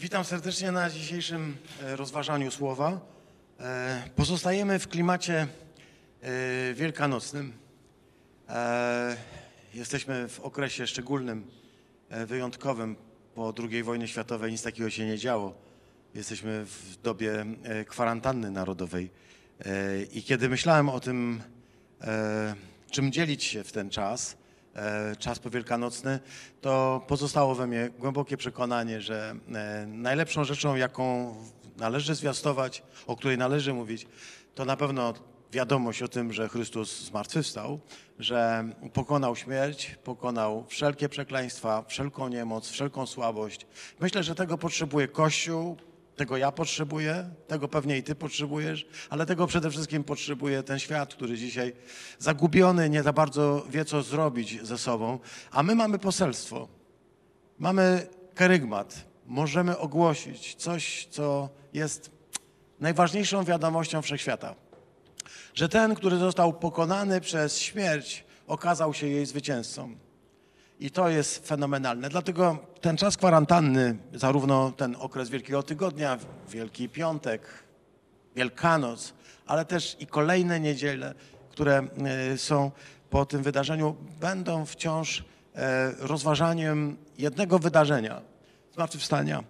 Witam serdecznie na dzisiejszym e, rozważaniu słowa. E, Pozostajemy w klimacie e, wielkanocnym. Jesteśmy w okresie szczególnym, wyjątkowym. Po II wojnie światowej nic takiego się nie działo. Jesteśmy w dobie kwarantanny narodowej. I kiedy myślałem o tym, czym dzielić się w ten czas, czas powielkanocny, to pozostało we mnie głębokie przekonanie, że e, najlepszą rzeczą, jaką należy zwiastować, o której należy mówić, to na pewno wiadomość o tym, że Chrystus zmartwychwstał, że pokonał śmierć, pokonał wszelkie przekleństwa, wszelką niemoc, wszelką słabość. Myślę, że tego potrzebuje Kościół, tego ja potrzebuję, tego pewnie i ty potrzebujesz, ale tego przede wszystkim potrzebuje ten świat, który dzisiaj zagubiony, nie za bardzo wie, co zrobić ze sobą. A my mamy poselstwo, mamy kerygmat, możemy ogłosić coś, co jest najważniejszą wiadomością wszechświata. Że ten, który został pokonany przez śmierć, okazał się jej zwycięzcą. I to jest fenomenalne. Dlatego ten czas kwarantanny, zarówno ten okres Wielkiego Tygodnia, Wielki Piątek, Wielkanoc, ale też i kolejne niedziele, które e, są po tym wydarzeniu, będą wciąż e, rozważaniem jednego wydarzenia zmartwychwstania.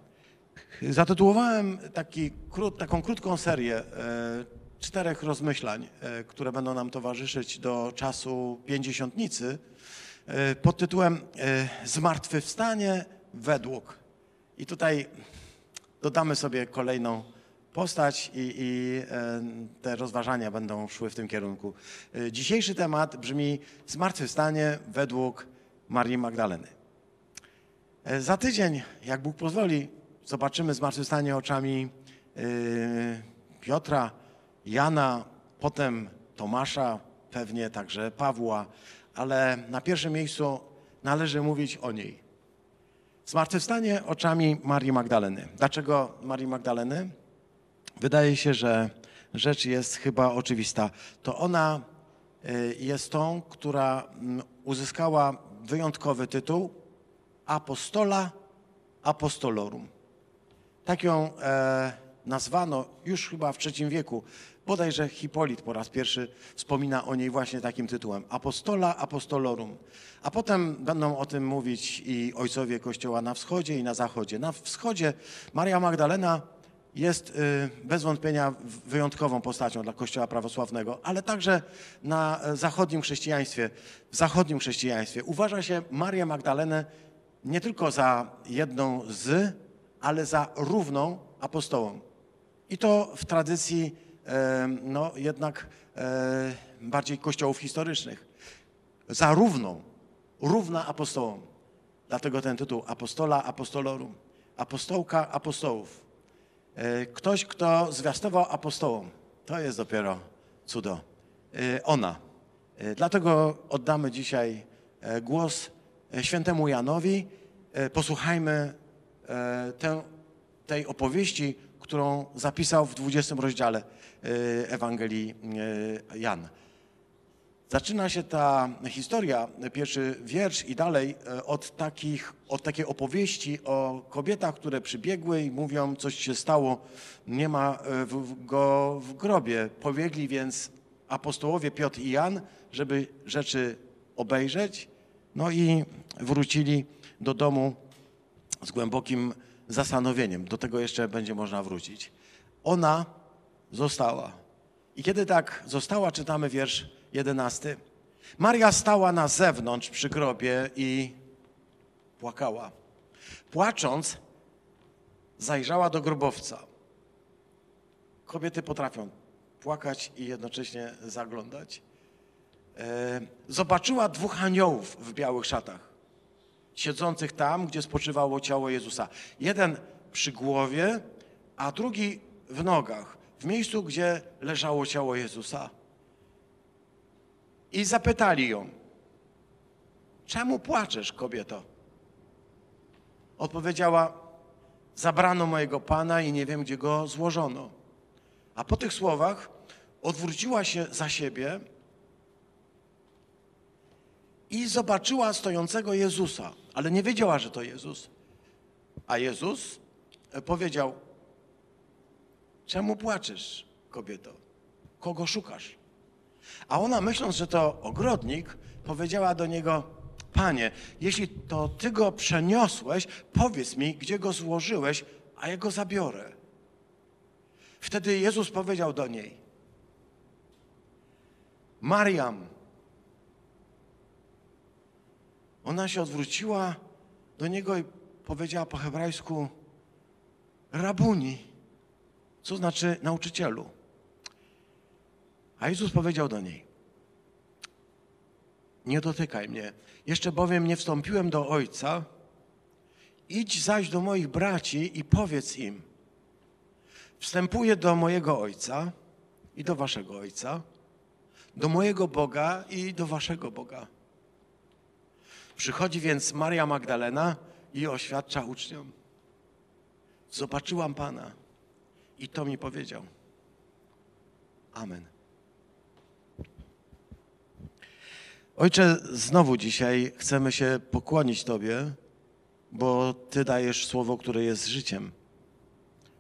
Zatytułowałem taki, krót, taką krótką serię e, czterech rozmyślań, które będą nam towarzyszyć do czasu pięćdziesiątnicy pod tytułem e, Zmartwychwstanie według. I tutaj dodamy sobie kolejną postać i, i e, te rozważania będą szły w tym kierunku. E, Dzisiejszy temat brzmi Zmartwychwstanie według Marii Magdaleny. E, Za tydzień, jak Bóg pozwoli, zobaczymy zmartwychwstanie oczami e, Piotra, Jana, potem Tomasza, pewnie także Pawła, ale na pierwszym miejscu należy mówić o niej. Zmartwychwstanie oczami Marii Magdaleny. Dlaczego Marii Magdaleny? Wydaje się, że rzecz jest chyba oczywista. To ona y, jest tą, która mm, uzyskała wyjątkowy tytuł apostola apostolorum. Tak ją e, nazwano już chyba w III wieku. Bodajże Hipolit po raz pierwszy wspomina o niej właśnie takim tytułem apostola apostolorum. A potem będą o tym mówić i ojcowie Kościoła na wschodzie i na zachodzie. Na wschodzie Maria Magdalena jest y, bez wątpienia wyjątkową postacią dla Kościoła prawosławnego, ale także na e, zachodnim chrześcijaństwie, w zachodnim chrześcijaństwie uważa się Marię Magdalenę nie tylko za jedną z, ale za równą apostołą. I to w tradycji no, jednak bardziej kościołów historycznych. Za równą, równa apostołom. Dlatego ten tytuł apostola apostolorum, apostołka apostołów. E, Ktoś, kto zwiastował apostołom, to jest dopiero cudo. E, Ona. E, Dlatego oddamy dzisiaj głos świętemu Janowi. Posłuchajmy tej opowieści, którą zapisał w 20 rozdziale e, Ewangelii e, Jan. Zaczyna się ta historia, pierwszy wiersz i dalej e, od, takich, od takiej opowieści o kobietach, które przybiegły i mówią, coś się stało, nie ma go w grobie. Pobiegli więc apostołowie Piotr i Jan, żeby rzeczy obejrzeć, no i wrócili do domu z głębokim zastanowieniem. Do tego jeszcze będzie można wrócić. Ona została. I kiedy tak została, czytamy wiersz jedenasty. Maria stała na zewnątrz przy grobie i płakała. Płacząc, zajrzała do grobowca. Kobiety potrafią płakać i jednocześnie zaglądać. E, Zobaczyła dwóch aniołów w białych szatach, siedzących tam, gdzie spoczywało ciało Jezusa. Jeden przy głowie, a drugi w nogach, w miejscu, gdzie leżało ciało Jezusa. I zapytali ją, czemu płaczesz, kobieto? Odpowiedziała, zabrano mojego pana i nie wiem, gdzie go złożono. A po tych słowach odwróciła się za siebie i zobaczyła stojącego Jezusa, ale nie wiedziała, że to Jezus. A Jezus e, powiedział: Czemu płaczesz, kobieto? Kogo szukasz? A ona, myśląc, że to ogrodnik, powiedziała do niego: Panie, jeśli to ty go przeniosłeś, powiedz mi, gdzie go złożyłeś, a ja go zabiorę. Wtedy Jezus powiedział do niej: Mariam. Ona się odwróciła do niego i powiedziała po hebrajsku: Rabuni, co znaczy nauczycielu. A Jezus powiedział do niej: Nie dotykaj mnie, jeszcze bowiem nie wstąpiłem do Ojca. Idź zaś do moich braci i powiedz im: Wstępuję do mojego Ojca i do waszego Ojca, do mojego Boga i do waszego Boga. Przychodzi więc Maria Magdalena i oświadcza uczniom: Zobaczyłam Pana i to mi powiedział. Amen. Ojcze, znowu dzisiaj chcemy się pokłonić Tobie, bo Ty dajesz słowo, które jest życiem.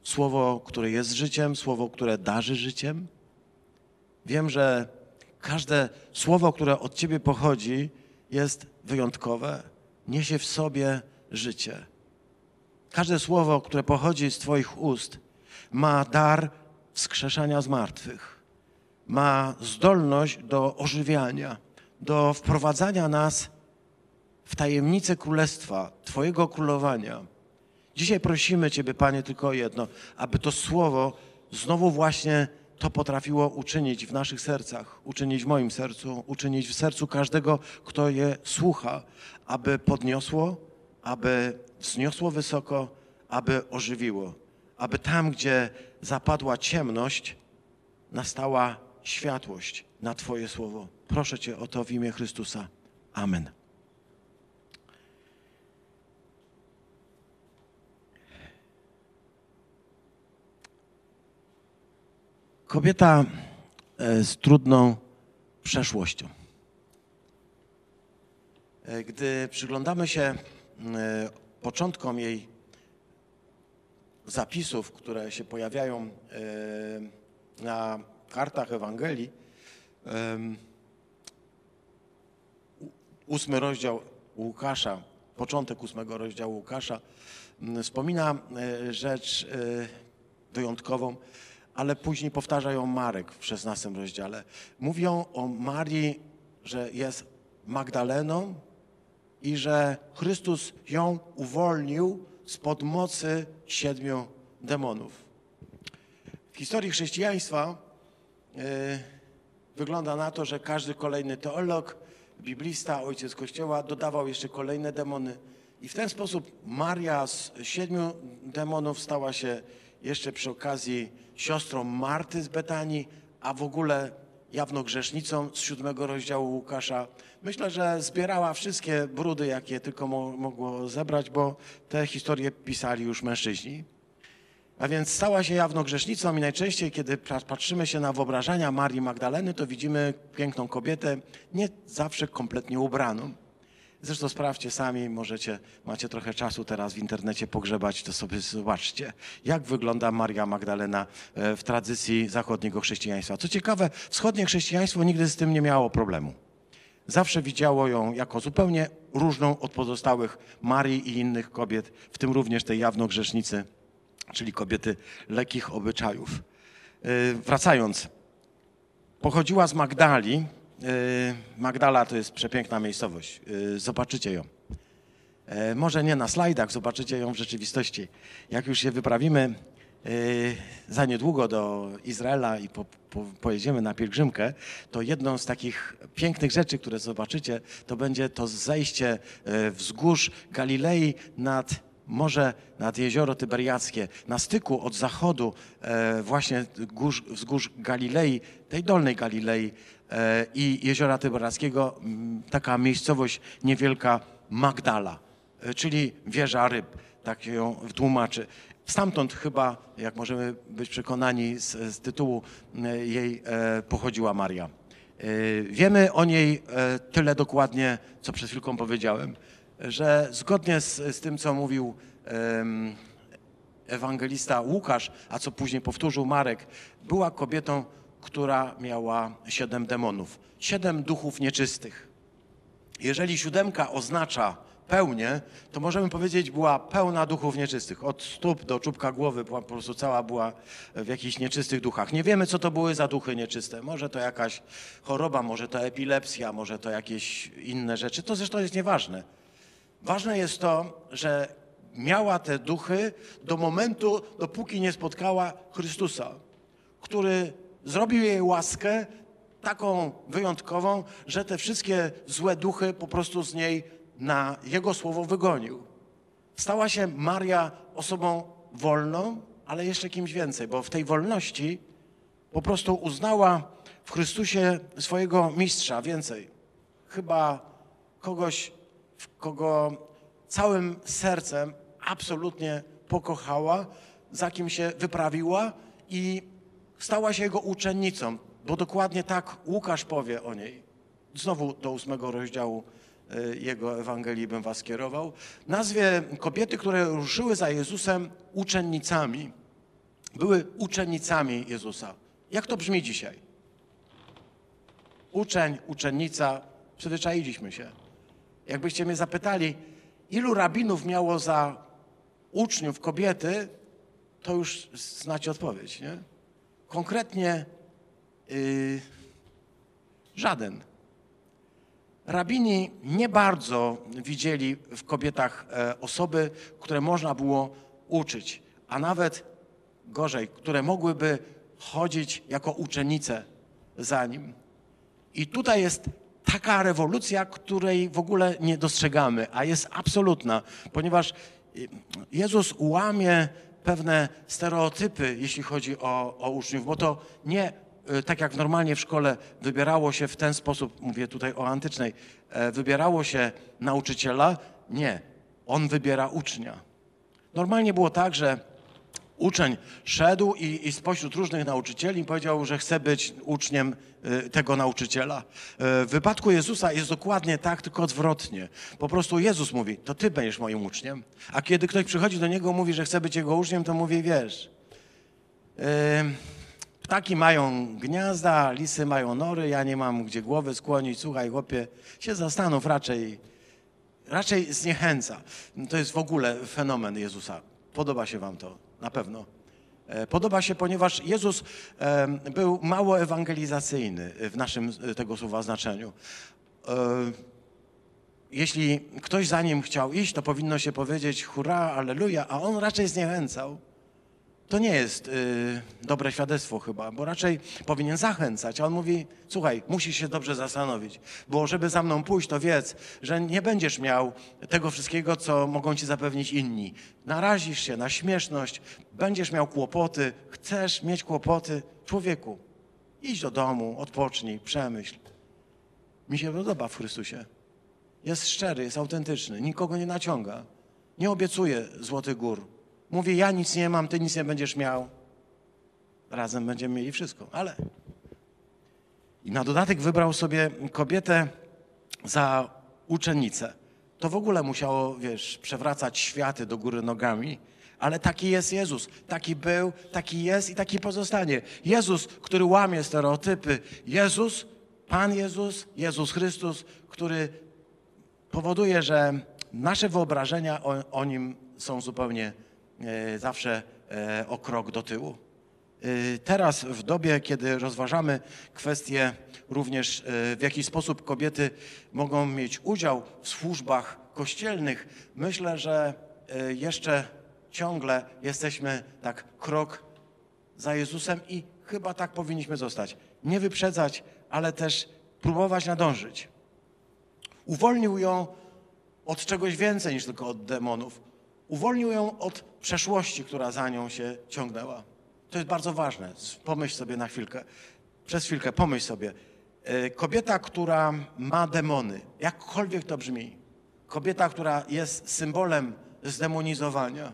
Słowo, które jest życiem, słowo, które darzy życiem. Wiem, że każde słowo, które od Ciebie pochodzi, jest wyjątkowe, niesie w sobie życie. Każde słowo, które pochodzi z Twoich ust, ma dar wskrzeszania zmartwych, ma zdolność do ożywiania, do wprowadzania nas w tajemnicę królestwa, Twojego królowania. Dzisiaj prosimy Ciebie, Panie, tylko jedno, aby to słowo znowu właśnie to potrafiło uczynić w naszych sercach, uczynić w moim sercu, uczynić w sercu każdego, kto je słucha, aby podniosło, aby wzniosło wysoko, aby ożywiło, aby tam, gdzie zapadła ciemność, nastała światłość na Twoje słowo. Proszę Cię o to w imię Chrystusa. Amen. Kobieta e, z trudną przeszłością. E, gdy przyglądamy się e, początkom jej zapisów, które się pojawiają na kartach Ewangelii, ósmy rozdział Łukasza, początek ósmego rozdziału Łukasza, wspomina rzecz wyjątkową, ale później powtarza ją Marek w szesnastym rozdziale. Mówią o Marii, że jest Magdaleną i że Chrystus ją uwolnił spod mocy siedmiu demonów. W historii chrześcijaństwa yy, wygląda na to, że każdy kolejny teolog, biblista, ojciec Kościoła dodawał jeszcze kolejne demony. I w ten sposób Maria z siedmiu demonów stała się jeszcze przy okazji siostrą Marty z Betanii, a w ogóle jawną grzesznicą z siódmego rozdziału Łukasza. Myślę, że zbierała wszystkie brudy, jakie tylko mo mogło zebrać, bo te historie pisali już mężczyźni. A więc stała się jawną grzesznicą i najczęściej, kiedy patrzymy się na wyobrażenia Marii Magdaleny, to widzimy piękną kobietę, nie zawsze kompletnie ubraną. Zresztą sprawdźcie sami, możecie, macie trochę czasu teraz w internecie pogrzebać, to sobie zobaczcie, jak wygląda Maria Magdalena e, w tradycji zachodniego chrześcijaństwa. Co ciekawe, wschodnie chrześcijaństwo nigdy z tym nie miało problemu. Zawsze widziało ją jako zupełnie różną od pozostałych Marii i innych kobiet, w tym również tej jawnogrzesznicy, czyli kobiety lekkich obyczajów. E, wracając, pochodziła z Magdali, Magdala to jest przepiękna miejscowość. Y, zobaczycie ją. E, może nie na slajdach, zobaczycie ją w rzeczywistości. Jak już się wyprawimy za niedługo do Izraela i po, po, pojedziemy na pielgrzymkę, to jedną z takich pięknych rzeczy, które zobaczycie, to będzie to zejście e, wzgórz Galilei nad morze, nad jezioro Tyberiackie, na styku od zachodu e, właśnie wzgórz Galilei, tej dolnej Galilei, E, i Jeziora Tyberackiego mm, taka miejscowość niewielka Magdala, e, czyli wieża ryb, tak ją tłumaczy. Stamtąd chyba, jak możemy być przekonani z, z tytułu e, jej, pochodziła Maria. Wiemy o niej tyle dokładnie, co przed chwilką powiedziałem, że zgodnie z, z tym, co mówił ewangelista Łukasz, a co później powtórzył Marek, była kobietą, która miała siedem demonów, siedem duchów nieczystych. Jeżeli siódemka oznacza pełnię, to możemy powiedzieć, była pełna duchów nieczystych. Od stóp do czubka głowy była po prostu cała była w jakichś nieczystych duchach. Nie wiemy, co to były za duchy nieczyste. Może to jakaś choroba, może to epilepsja, może to jakieś inne rzeczy. To zresztą jest nieważne. Ważne jest to, że miała te duchy do momentu, dopóki nie spotkała Chrystusa, który zrobił jej łaskę taką wyjątkową, że te wszystkie złe duchy po prostu z niej na Jego słowo wygonił. Stała się Maria osobą wolną, ale jeszcze kimś więcej, bo w tej wolności po prostu uznała w Chrystusie swojego mistrza więcej. Chyba kogoś, kogo całym sercem absolutnie pokochała, za kim się wyprawiła i stała się jego uczennicą, bo dokładnie tak Łukasz powie o niej. Znowu do ósmego rozdziału y, jego Ewangelii bym was kierował. Nazwie kobiety, które ruszyły za Jezusem uczennicami. Były uczennicami Jezusa. Jak to brzmi dzisiaj? Uczeń, uczennica, przyzwyczailiśmy się. Jakbyście mnie zapytali, ilu rabinów miało za uczniów kobiety, to już znacie odpowiedź, nie? Konkretnie yy, żaden. Rabini nie bardzo widzieli w kobietach e, osoby, które można było uczyć, a nawet gorzej, które mogłyby chodzić jako uczennice za nim. I tutaj jest taka rewolucja, której w ogóle nie dostrzegamy, a jest absolutna, ponieważ y, Jezus łamie pewne stereotypy, jeśli chodzi o, o uczniów, bo to nie y, tak jak normalnie w szkole wybierało się w ten sposób, mówię tutaj o antycznej, e, wybierało się nauczyciela, nie, on wybiera ucznia. Normalnie było tak, że uczeń szedł i, i spośród różnych nauczycieli powiedział, że chce być uczniem y, tego nauczyciela. Y, W wypadku Jezusa jest dokładnie tak, tylko odwrotnie. Po prostu Jezus mówi, to ty będziesz moim uczniem. A kiedy ktoś przychodzi do niego mówi, że chce być jego uczniem, to mówi, wiesz, y, ptaki mają gniazda, lisy mają nory, ja nie mam gdzie głowy skłonić. Słuchaj, chłopie, się zastanów raczej, raczej zniechęca. To jest w ogóle fenomen Jezusa. Podoba się wam to, na pewno. E, Podoba się, ponieważ Jezus był mało ewangelizacyjny w naszym e, tego słowa znaczeniu. E, Jeśli ktoś za nim chciał iść, to powinno się powiedzieć hurra, alleluja, a on raczej zniechęcał. To nie jest y, dobre świadectwo chyba, bo raczej powinien zachęcać. A on mówi, słuchaj, musisz się dobrze zastanowić, bo żeby za mną pójść, to wiedz, że nie będziesz miał tego wszystkiego, co mogą ci zapewnić inni. Narazisz się na śmieszność, będziesz miał kłopoty, chcesz mieć kłopoty. Człowieku, idź do domu, odpocznij, przemyśl. Mi się podoba w Chrystusie. Jest szczery, jest autentyczny, nikogo nie naciąga. Nie obiecuje złotych gór. Mówi, ja nic nie mam, ty nic nie będziesz miał. Razem będziemy mieli wszystko, ale... I na dodatek wybrał sobie kobietę za uczennicę. To w ogóle musiało, wiesz, przewracać światy do góry nogami. Ale taki jest Jezus. Taki był, taki jest i taki pozostanie. Jezus, który łamie stereotypy. Jezus, Pan Jezus, Jezus Chrystus, który powoduje, że nasze wyobrażenia o, o nim są zupełnie zawsze e, o krok do tyłu. E, Teraz, w dobie, kiedy rozważamy kwestie również, e, w jaki sposób kobiety mogą mieć udział w służbach kościelnych, myślę, że e, jeszcze ciągle jesteśmy tak krok za Jezusem i chyba tak powinniśmy zostać. Nie wyprzedzać, ale też próbować nadążyć. Uwolnił ją od czegoś więcej niż tylko od demonów. Uwolnił ją od przeszłości, która za nią się ciągnęła. To jest bardzo ważne. Pomyśl sobie na chwilkę. Przez chwilkę pomyśl sobie. E, Kobieta, która ma demony, jakkolwiek to brzmi, kobieta, która jest symbolem zdemonizowania,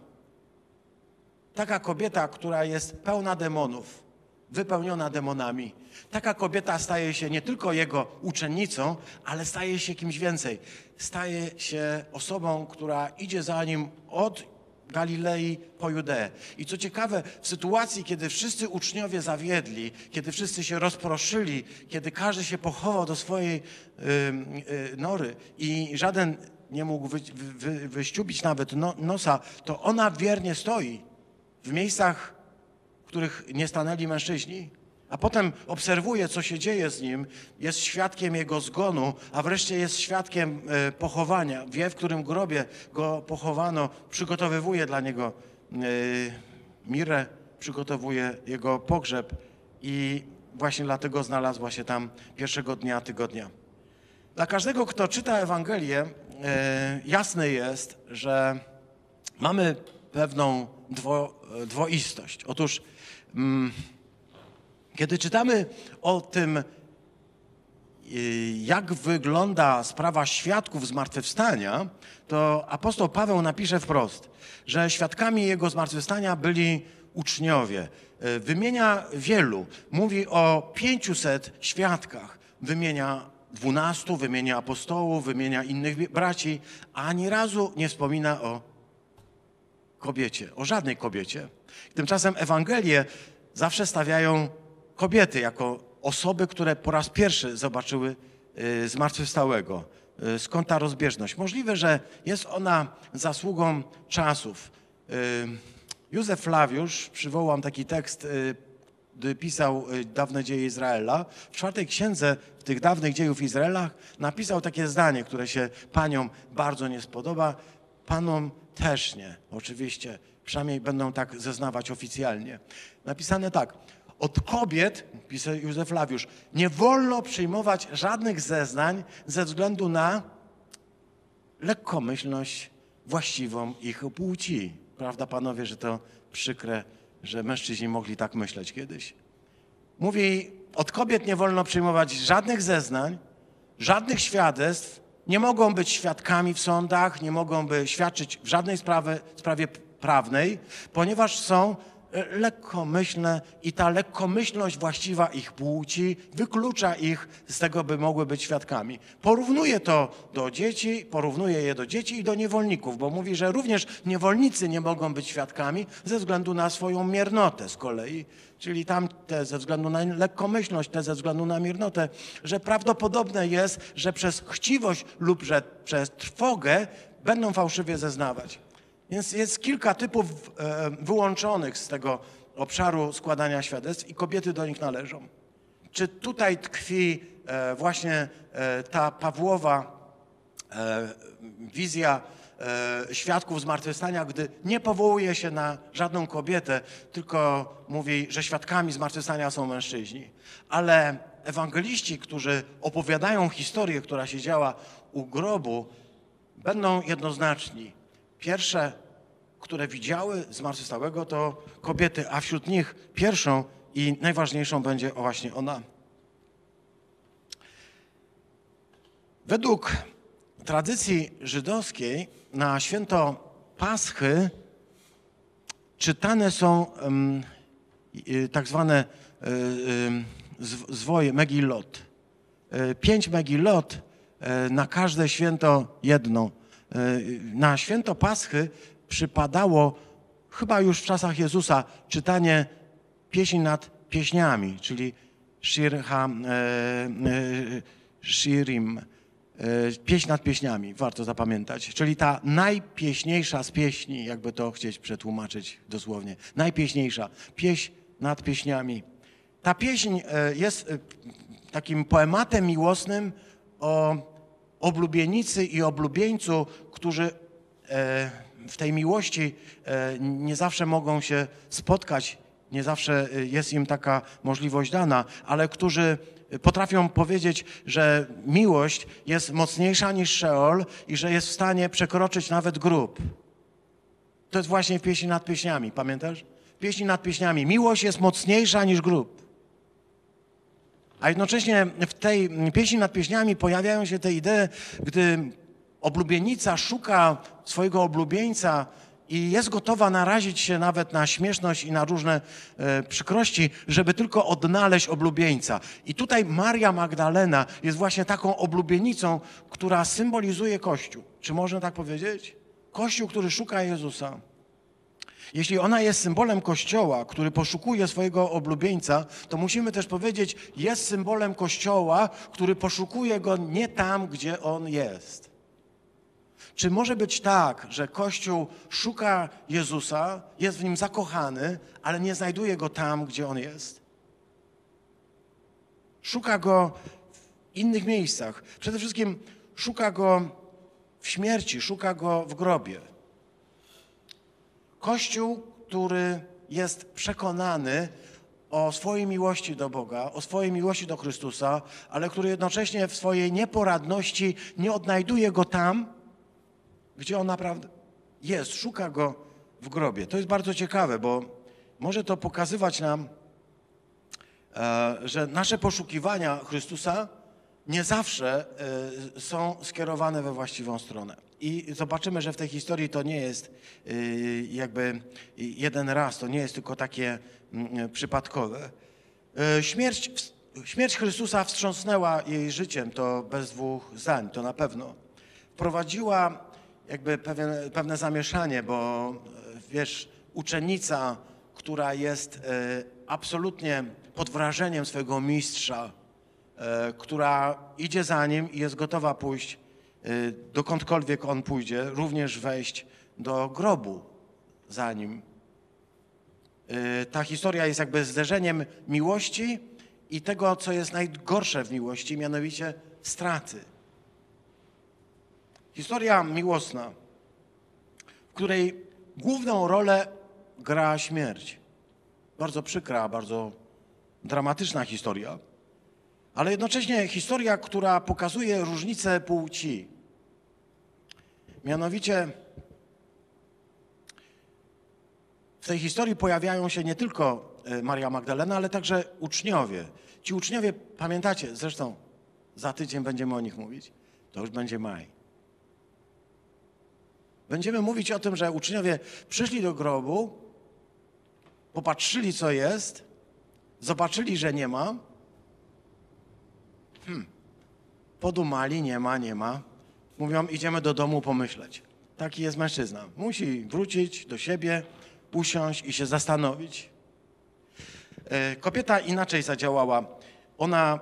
taka kobieta, która jest pełna demonów, wypełniona demonami. Taka kobieta staje się nie tylko jego uczennicą, ale staje się kimś więcej. Staje się osobą, która idzie za nim od Galilei po Judeę. I co ciekawe, w sytuacji, kiedy wszyscy uczniowie zawiedli, kiedy wszyscy się rozproszyli, kiedy każdy się pochował do swojej y, nory i żaden nie mógł wy, wy, wyściubić nawet no, nosa, to ona wiernie stoi w miejscach, których nie stanęli mężczyźni. A potem obserwuje, co się dzieje z nim, jest świadkiem jego zgonu, a wreszcie jest świadkiem e, pochowania. Wie, w którym grobie go pochowano, przygotowywuje dla niego e, mirę, przygotowuje jego pogrzeb i właśnie dlatego znalazła się tam pierwszego dnia tygodnia. Dla każdego, kto czyta Ewangelię, e, jasne jest, że mamy pewną dwo, dwoistość. Otóż. Mm, kiedy czytamy o tym, y, jak wygląda sprawa świadków zmartwychwstania, to apostoł Paweł napisze wprost, że świadkami jego zmartwychwstania byli uczniowie. Y, wymienia wielu, mówi o 500 świadkach, wymienia dwunastu, wymienia apostołów, wymienia innych braci, a ani razu nie wspomina o kobiecie, o żadnej kobiecie. Tymczasem Ewangelie zawsze stawiają kobiety jako osoby, które po raz pierwszy zobaczyły y, zmartwychwstałego. Y, skąd ta rozbieżność? Możliwe, że jest ona zasługą czasów. Y, Józef Flawiusz, przywołam taki tekst, pisał dawne dzieje Izraela. W czwartej księdze tych dawnych dziejów Izraela napisał takie zdanie, które się paniom bardzo nie spodoba. Panom też nie, oczywiście. Przynajmniej będą tak zeznawać oficjalnie. Napisane tak. Od kobiet, pisze Józef Lawiusz, nie wolno przyjmować żadnych zeznań ze względu na lekkomyślność właściwą ich płci. Prawda, panowie, że to przykre, że mężczyźni mogli tak myśleć kiedyś. Mówi, od kobiet nie wolno przyjmować żadnych zeznań, żadnych świadectw, nie mogą być świadkami w sądach, nie mogą by świadczyć w żadnej sprawie, sprawie prawnej, ponieważ są lekkomyślne i ta lekkomyślność właściwa ich płci wyklucza ich z tego, by mogły być świadkami. Porównuje to do dzieci, porównuje je do dzieci i do niewolników, bo mówi, że również niewolnicy nie mogą być świadkami ze względu na swoją miernotę z kolei, czyli tam te ze względu na lekkomyślność, te ze względu na miernotę, że prawdopodobne jest, że przez chciwość lub przez trwogę będą fałszywie zeznawać. Więc jest kilka typów e, wyłączonych z tego obszaru składania świadectw i kobiety do nich należą. Czy tutaj tkwi e, właśnie e, ta Pawłowa wizja świadków zmartwychwstania, gdy nie powołuje się na żadną kobietę, tylko mówi, że świadkami zmartwychwstania są mężczyźni. Ale ewangeliści, którzy opowiadają historię, która się działa u grobu, będą jednoznaczni. Pierwsze, które widziały zmartwychwstałego, to kobiety, a wśród nich pierwszą i najważniejszą będzie właśnie ona. Według tradycji żydowskiej na święto Paschy czytane są tak zwane um, zwoje, megillot. E, pięć megillot, na każde święto jedno. E, na święto Paschy przypadało, chyba już w czasach Jezusa, czytanie pieśni nad pieśniami, czyli shirha, e, e, shirim, pieśń nad pieśniami, warto zapamiętać. Czyli ta najpieśniejsza z pieśni, jakby to chcieć przetłumaczyć dosłownie. Najpieśniejsza, pieśń nad pieśniami. Ta pieśń jest takim poematem miłosnym o oblubienicy i oblubieńcu, którzy e, w tej miłości e, nie zawsze mogą się spotkać, nie zawsze e, jest im taka możliwość dana, ale którzy potrafią powiedzieć, że miłość jest mocniejsza niż Szeol i że jest w stanie przekroczyć nawet grób. To jest właśnie w pieśni nad pieśniami, pamiętasz? W pieśni nad pieśniami. Miłość jest mocniejsza niż grób. A jednocześnie w tej pieśni nad pieśniami pojawiają się te idee, gdy oblubienica szuka swojego oblubieńca i jest gotowa narazić się nawet na śmieszność i na różne e, przykrości, żeby tylko odnaleźć oblubieńca. I tutaj Maria Magdalena jest właśnie taką oblubienicą, która symbolizuje Kościół. Czy można tak powiedzieć? Kościół, który szuka Jezusa. Jeśli ona jest symbolem Kościoła, który poszukuje swojego oblubieńca, to musimy też powiedzieć, jest symbolem Kościoła, który poszukuje go nie tam, gdzie on jest. Czy może być tak, że Kościół szuka Jezusa, jest w nim zakochany, ale nie znajduje go tam, gdzie on jest? Szuka go w innych miejscach. Przede wszystkim szuka go w śmierci, szuka go w grobie. Kościół, który jest przekonany o swojej miłości do Boga, o swojej miłości do Chrystusa, ale który jednocześnie w swojej nieporadności nie odnajduje go tam, gdzie on naprawdę jest, szuka go w grobie. To jest bardzo ciekawe, bo może to pokazywać nam, e, że nasze poszukiwania Chrystusa nie zawsze e, są skierowane we właściwą stronę. I zobaczymy, że w tej historii to nie jest e, jakby jeden raz, to nie jest tylko takie mm, przypadkowe. E, Śmierć, śmierć Chrystusa wstrząsnęła jej życiem, to bez dwóch zdań, to na pewno. Wprowadziła jakby pewne, pewne zamieszanie, bo wiesz, uczennica, która jest absolutnie pod wrażeniem swojego mistrza, która idzie za nim i jest gotowa pójść e, dokądkolwiek on pójdzie, również wejść do grobu za nim. E, Ta historia jest jakby zderzeniem miłości i tego, co jest najgorsze w miłości, mianowicie straty. Historia miłosna, w której główną rolę gra śmierć. Bardzo przykra, bardzo dramatyczna historia, ale jednocześnie historia, która pokazuje różnicę płci. Mianowicie w tej historii pojawiają się nie tylko e, Maria Magdalena, ale także uczniowie. Ci uczniowie, pamiętacie, zresztą za tydzień będziemy o nich mówić, to już będzie maj. Będziemy mówić o tym, że uczniowie przyszli do grobu, popatrzyli, co jest, zobaczyli, że nie ma. Hmm. Podumali, nie ma, nie ma. Mówią, idziemy do domu pomyśleć. Taki jest mężczyzna. Musi wrócić do siebie, usiąść i się zastanowić. E, Kobieta inaczej zadziałała. Ona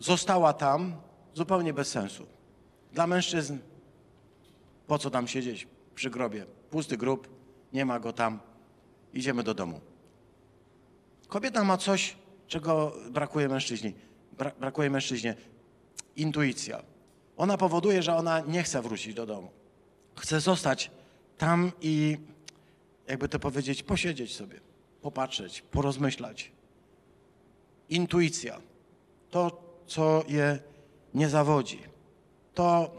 została tam zupełnie bez sensu. Dla mężczyzn po co tam siedzieć przy grobie? Pusty grób, nie ma go tam. Idziemy do domu. Kobieta ma coś, czego brakuje mężczyźni. Bra brakuje mężczyźnie. Intuicja. Ona powoduje, że ona nie chce wrócić do domu. Chce zostać tam i, jakby to powiedzieć, posiedzieć sobie, popatrzeć, porozmyślać. Intuicja. To, co je nie zawodzi. To,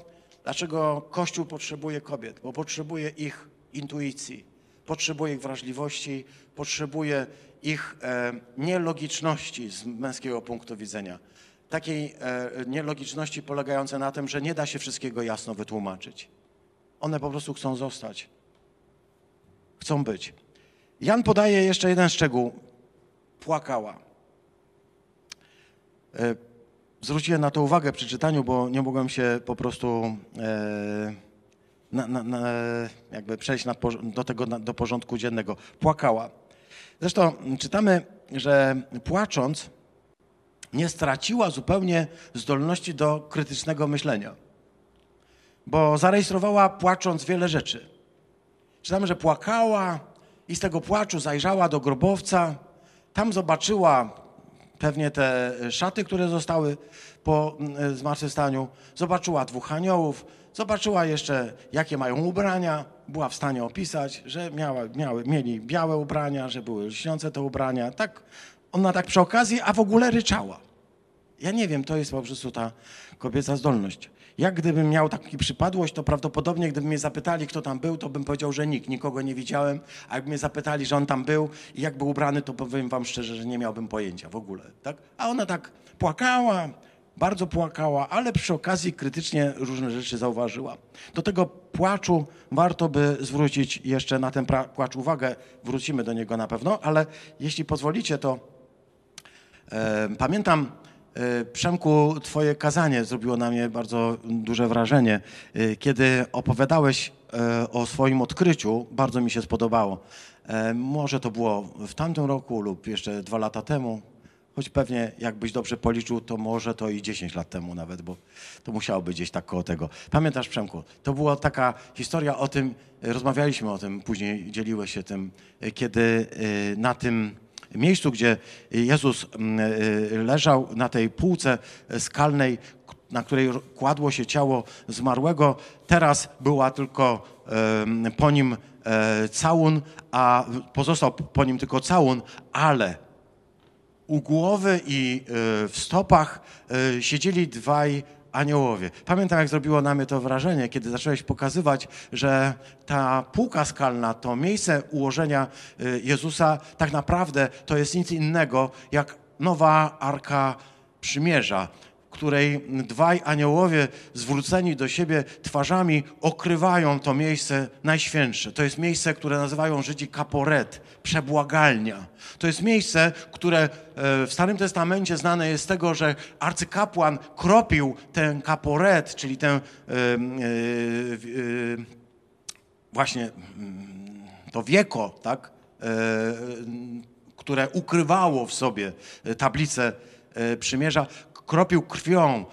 Dlaczego Kościół potrzebuje kobiet? Bo potrzebuje ich intuicji, potrzebuje ich wrażliwości, potrzebuje ich e, nielogiczności z męskiego punktu widzenia. Takiej e, nielogiczności polegającej na tym, że nie da się wszystkiego jasno wytłumaczyć. One po prostu chcą zostać. Chcą być. Jan podaje jeszcze jeden szczegół. Płakała. E, zwróciłem na to uwagę przy czytaniu, bo nie mogłem się po prostu e, na, na, na, jakby przejść do tego do porządku dziennego. Płakała. Zresztą czytamy, że płacząc nie straciła zupełnie zdolności do krytycznego myślenia, bo zarejestrowała płacząc wiele rzeczy. Czytamy, że płakała i z tego płaczu zajrzała do grobowca. Tam zobaczyła pewnie te szaty, które zostały po mm, zmartwychwstaniu. Zobaczyła dwóch aniołów, zobaczyła jeszcze, jakie mają ubrania. Była w stanie opisać, że miała, miały, mieli białe ubrania, że były lśniące te ubrania. Tak, ona tak przy okazji, a w ogóle ryczała. Ja nie wiem, to jest po prostu ta kobieca zdolność. Jak gdybym miał taki przypadłość, to prawdopodobnie gdyby mnie zapytali, kto tam był, to bym powiedział, że nikt, nikogo nie widziałem. A jakby mnie zapytali, że on tam był i jak był ubrany, to powiem wam szczerze, że nie miałbym pojęcia w ogóle. Tak? A ona tak płakała, bardzo płakała, ale przy okazji krytycznie różne rzeczy zauważyła. Do tego płaczu warto by zwrócić jeszcze na ten płacz uwagę. Wrócimy do niego na pewno, ale jeśli pozwolicie, to E, Pamiętam Przemku, twoje kazanie zrobiło na mnie bardzo duże wrażenie. E, Kiedy opowiadałeś e, o swoim odkryciu, bardzo mi się spodobało. E, Może to było w tamtym roku lub jeszcze dwa lata temu, choć pewnie jakbyś dobrze policzył, to może to i 10 lat temu nawet, bo to musiało być gdzieś tak koło tego. Pamiętasz, Przemku, to była taka historia o tym, e, rozmawialiśmy o tym, później dzieliłeś się tym, e, kiedy e, na tym miejscu, gdzie Jezus mm, e, leżał na tej półce skalnej, na której kładło się ciało zmarłego, teraz była tylko po nim e, całun, a pozostał po nim tylko całun, ale u głowy i e, w stopach e, siedzieli dwaj aniołowie. Pamiętam, jak zrobiło na mnie to wrażenie, kiedy zacząłeś pokazywać, że ta półka skalna, to miejsce ułożenia e, Jezusa, tak naprawdę to jest nic innego jak nowa arka przymierza, której dwaj aniołowie zwróceni do siebie twarzami okrywają to miejsce najświętsze. To jest miejsce, które nazywają Żydzi kaporet, przebłagalnia. To jest miejsce, które e, w Starym Testamencie znane jest z tego, że arcykapłan kropił ten kaporet, czyli ten e, e, e, właśnie mm, to wieko, tak, e, które ukrywało w sobie e, tablicę przymierza, kropił krwią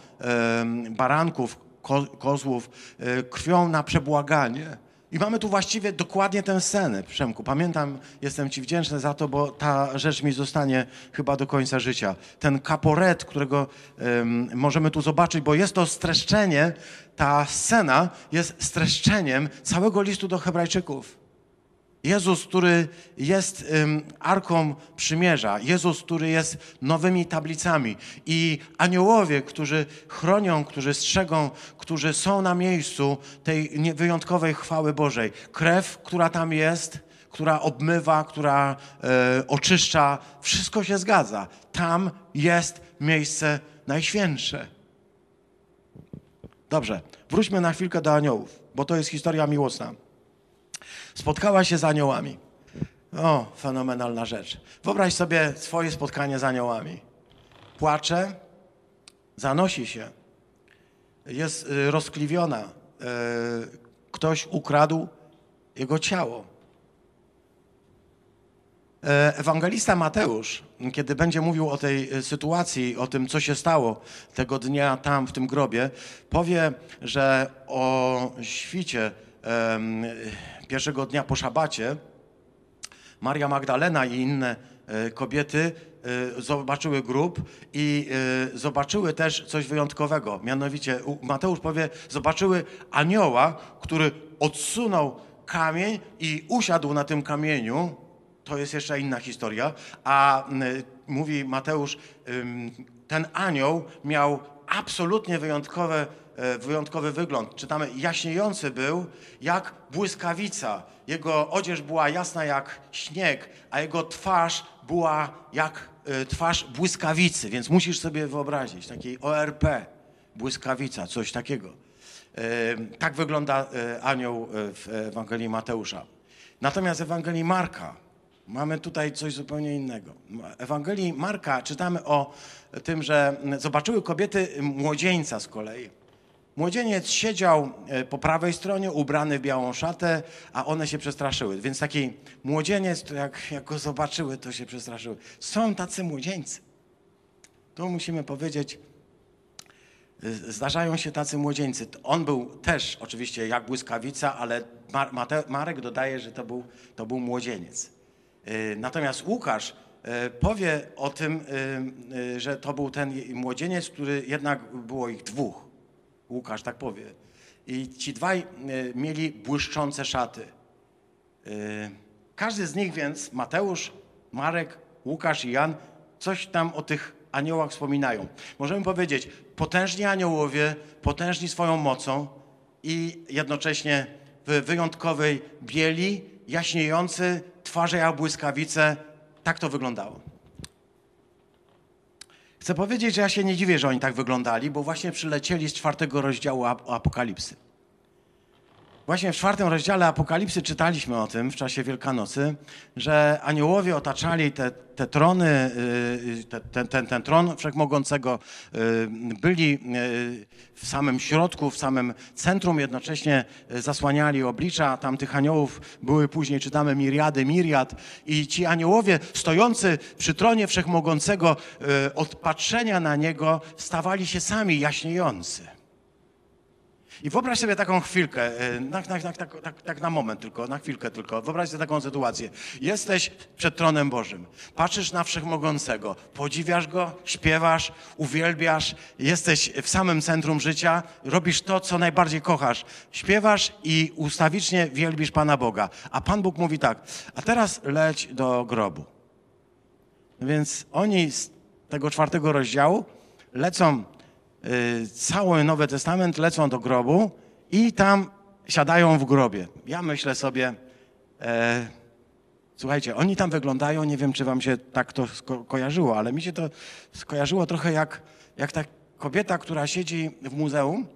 baranków, ko, kozłów, e, krwią na przebłaganie. I mamy tu właściwie dokładnie tę scenę, Przemku. Pamiętam, jestem Ci wdzięczny za to, bo ta rzecz mi zostanie chyba do końca życia. Ten kaporet, którego em, możemy tu zobaczyć, bo jest to streszczenie, ta scena jest streszczeniem całego listu do Hebrajczyków. Jezus, który jest arką przymierza, Jezus, który jest nowymi tablicami i aniołowie, którzy chronią, którzy strzegą, którzy są na miejscu tej wyjątkowej chwały Bożej. Krew, która tam jest, która obmywa, która e, oczyszcza, wszystko się zgadza. Tam jest miejsce najświętsze. Dobrze, wróćmy na chwilkę do aniołów, bo to jest historia miłosna. Spotkała się z aniołami. O, fenomenalna rzecz. Wyobraź sobie swoje spotkanie z aniołami. Płacze, zanosi się, jest y, rozkliwiona. Y, Ktoś ukradł jego ciało. E, Ewangelista Mateusz, kiedy będzie mówił o tej sytuacji, o tym, co się stało tego dnia tam w tym grobie, powie, że o świcie pierwszego dnia po szabacie Maria Magdalena i inne e, kobiety e, zobaczyły grób i e, zobaczyły też coś wyjątkowego. Mianowicie Mateusz powie, zobaczyły anioła, który odsunął kamień i usiadł na tym kamieniu. To jest jeszcze inna historia. A mówi Mateusz, ten anioł miał absolutnie wyjątkowe, wyjątkowy wygląd. Czytamy, jaśniejący był jak błyskawica. Jego odzież była jasna jak śnieg, a jego twarz była jak e, twarz błyskawicy. Więc musisz sobie wyobrazić, takiej ORP, błyskawica, coś takiego. E, Tak wygląda e, anioł e, w Ewangelii Mateusza. Natomiast w Ewangelii Marka mamy tutaj coś zupełnie innego. W Ewangelii Marka czytamy o tym, że zobaczyły kobiety młodzieńca z kolei. Młodzieniec siedział e, po prawej stronie, ubrany w białą szatę, a one się przestraszyły. Więc taki młodzieniec, to jak, jak go zobaczyły, to się przestraszyły. Są tacy młodzieńcy. Tu musimy powiedzieć, Zdarzają się tacy młodzieńcy. On był też oczywiście jak błyskawica, ale Marek dodaje, że to był, to był młodzieniec. Yy, Natomiast Łukasz powie o tym, że to był ten młodzieniec, który jednak było ich dwóch. Łukasz tak powie. I ci dwaj yy, mieli błyszczące szaty. Yy, Każdy z nich więc, Mateusz, Marek, Łukasz i Jan, coś tam o tych aniołach wspominają. Możemy powiedzieć, potężni aniołowie, potężni swoją mocą i jednocześnie w wyjątkowej bieli, jaśniejący, twarze jak błyskawice. Tak to wyglądało. Chcę powiedzieć, że ja się nie dziwię, że oni tak wyglądali, bo właśnie przylecieli z czwartego rozdziału Ap- Apokalipsy. Właśnie w czwartym rozdziale Apokalipsy czytaliśmy o tym w czasie Wielkanocy, że aniołowie otaczali te, te trony, y, te, ten, ten, ten tron Wszechmogącego, y, byli y, w samym środku, w samym centrum, jednocześnie zasłaniali oblicza tamtych aniołów. Były później, czytamy, miriady, miriad i ci aniołowie stojący przy tronie Wszechmogącego, od patrzenia na niego stawali się sami jaśniejący. I wyobraź sobie taką chwilkę, e, na, na, na, tak, tak na moment tylko, na chwilkę tylko. Wyobraź sobie taką sytuację. Jesteś przed tronem Bożym, patrzysz na Wszechmogącego, podziwiasz Go, śpiewasz, uwielbiasz, jesteś w samym centrum życia, robisz to, co najbardziej kochasz. Śpiewasz i ustawicznie wielbisz Pana Boga. A Pan Bóg mówi tak, a teraz leć do grobu. Więc oni z tego czwartego rozdziału lecą cały Nowy Testament lecą do grobu i tam siadają w grobie. Ja myślę sobie, e, słuchajcie, oni tam wyglądają, nie wiem, czy wam się tak to sko kojarzyło, ale mi się to skojarzyło trochę jak, jak ta kobieta, która siedzi w muzeum,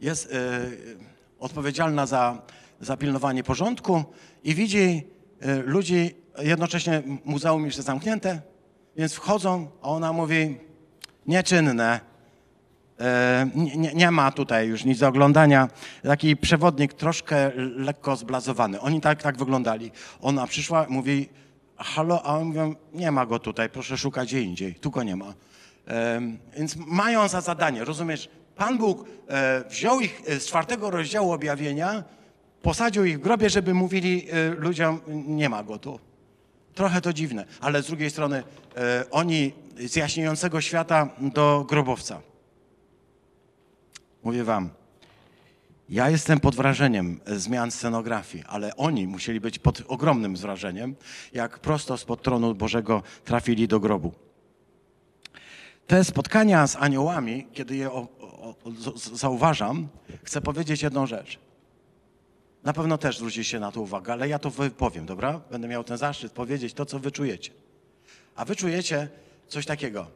jest e, odpowiedzialna za, za pilnowanie porządku i widzi e, ludzi, jednocześnie muzeum już jest zamknięte, więc wchodzą, a ona mówi, nieczynne, nie, nie, ma tutaj już nic do oglądania. Taki przewodnik troszkę lekko zblazowany. Oni tak, tak wyglądali. Ona przyszła, mówi, halo, a on mówią, nie ma go tutaj, proszę szukać gdzie indziej. Tu go nie ma. E, więc mają za zadanie, rozumiesz? Pan Bóg e, wziął ich z czwartego rozdziału objawienia, posadził ich w grobie, żeby mówili ludziom, nie ma go tu. Trochę to dziwne, ale z drugiej strony oni z jaśniejącego świata do grobowca. Mówię wam, ja jestem pod wrażeniem zmian scenografii, ale oni musieli być pod ogromnym wrażeniem, jak prosto spod tronu Bożego trafili do grobu. Te spotkania z aniołami, kiedy je o, o, zauważam, chcę powiedzieć jedną rzecz. Na pewno też zwrócicie na to uwagę, ale ja to powiem, dobra? Będę miał ten zaszczyt powiedzieć to, co wy czujecie. A wy czujecie coś takiego.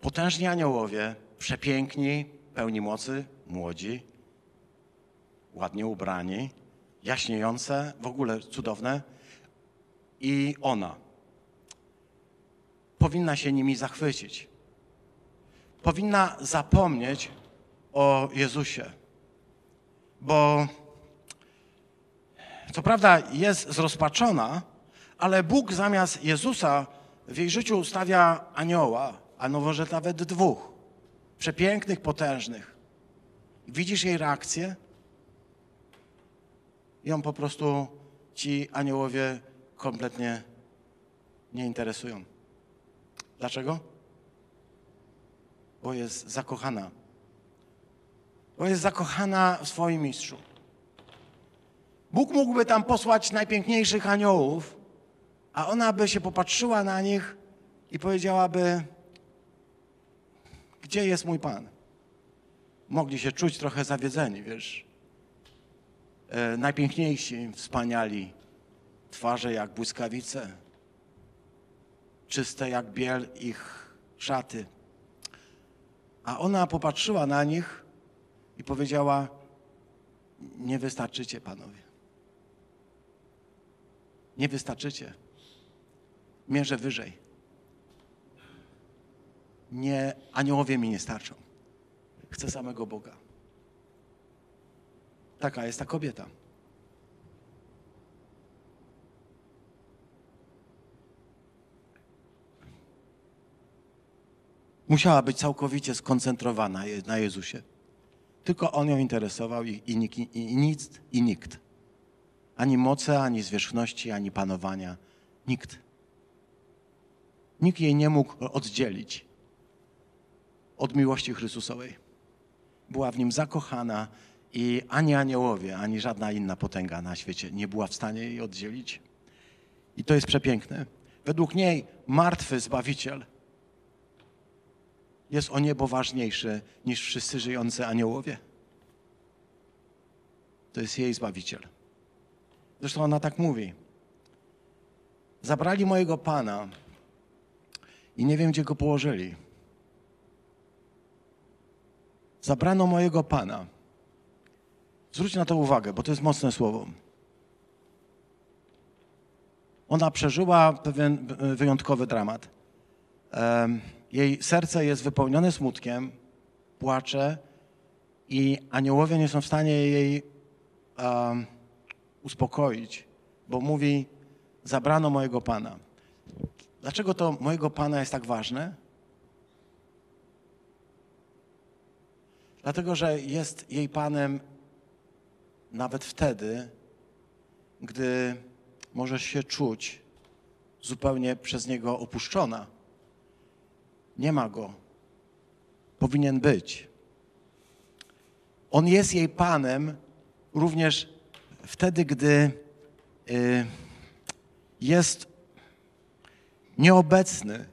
Potężni aniołowie przepiękni, pełni mocy, młodzi, ładnie ubrani, jaśniejące, w ogóle cudowne. I ona powinna się nimi zachwycić. Powinna zapomnieć o Jezusie. Bo co prawda jest zrozpaczona, ale Bóg zamiast Jezusa w jej życiu ustawia anioła, a może nawet dwóch przepięknych, potężnych. Widzisz jej reakcję? On po prostu ci aniołowie kompletnie nie interesują. Dlaczego? Bo jest zakochana. Bo jest zakochana w swoim mistrzu. Bóg mógłby tam posłać najpiękniejszych aniołów, a ona by się popatrzyła na nich i powiedziałaby: gdzie jest mój Pan? Mogli się czuć trochę zawiedzeni, wiesz. E, najpiękniejsi, wspaniali, twarze jak błyskawice, czyste jak biel ich szaty. A ona popatrzyła na nich i powiedziała: Nie wystarczycie, panowie. Nie wystarczycie. Mierzę wyżej nie, aniołowie mi nie starczą. Chcę samego Boga. Taka jest ta kobieta. Musiała być całkowicie skoncentrowana na Jezusie. Tylko On ją interesował i, i, i, i nic i nikt. Ani mocy, ani zwierzchności, ani panowania. Nikt. Nikt jej nie mógł oddzielić od miłości Chrystusowej. Była w nim zakochana i ani aniołowie, ani żadna inna potęga na świecie nie była w stanie jej oddzielić. I to jest przepiękne. Według niej martwy Zbawiciel jest o niebo ważniejszy niż wszyscy żyjący aniołowie. To jest jej Zbawiciel. Zresztą ona tak mówi. Zabrali mojego Pana i nie wiem, gdzie go położyli. Zabrano mojego Pana Zwróć na to uwagę, bo to jest mocne słowo. Ona przeżyła pewien wyjątkowy dramat. Jej serce jest wypełnione smutkiem, płacze i aniołowie nie są w stanie jej um, uspokoić, bo mówi: Zabrano mojego pana. Dlaczego to mojego pana jest tak ważne? Dlatego, że jest jej panem nawet wtedy, gdy możesz się czuć zupełnie przez niego opuszczona. Nie ma go. Powinien być. On jest jej panem również wtedy, gdy y, jest nieobecny,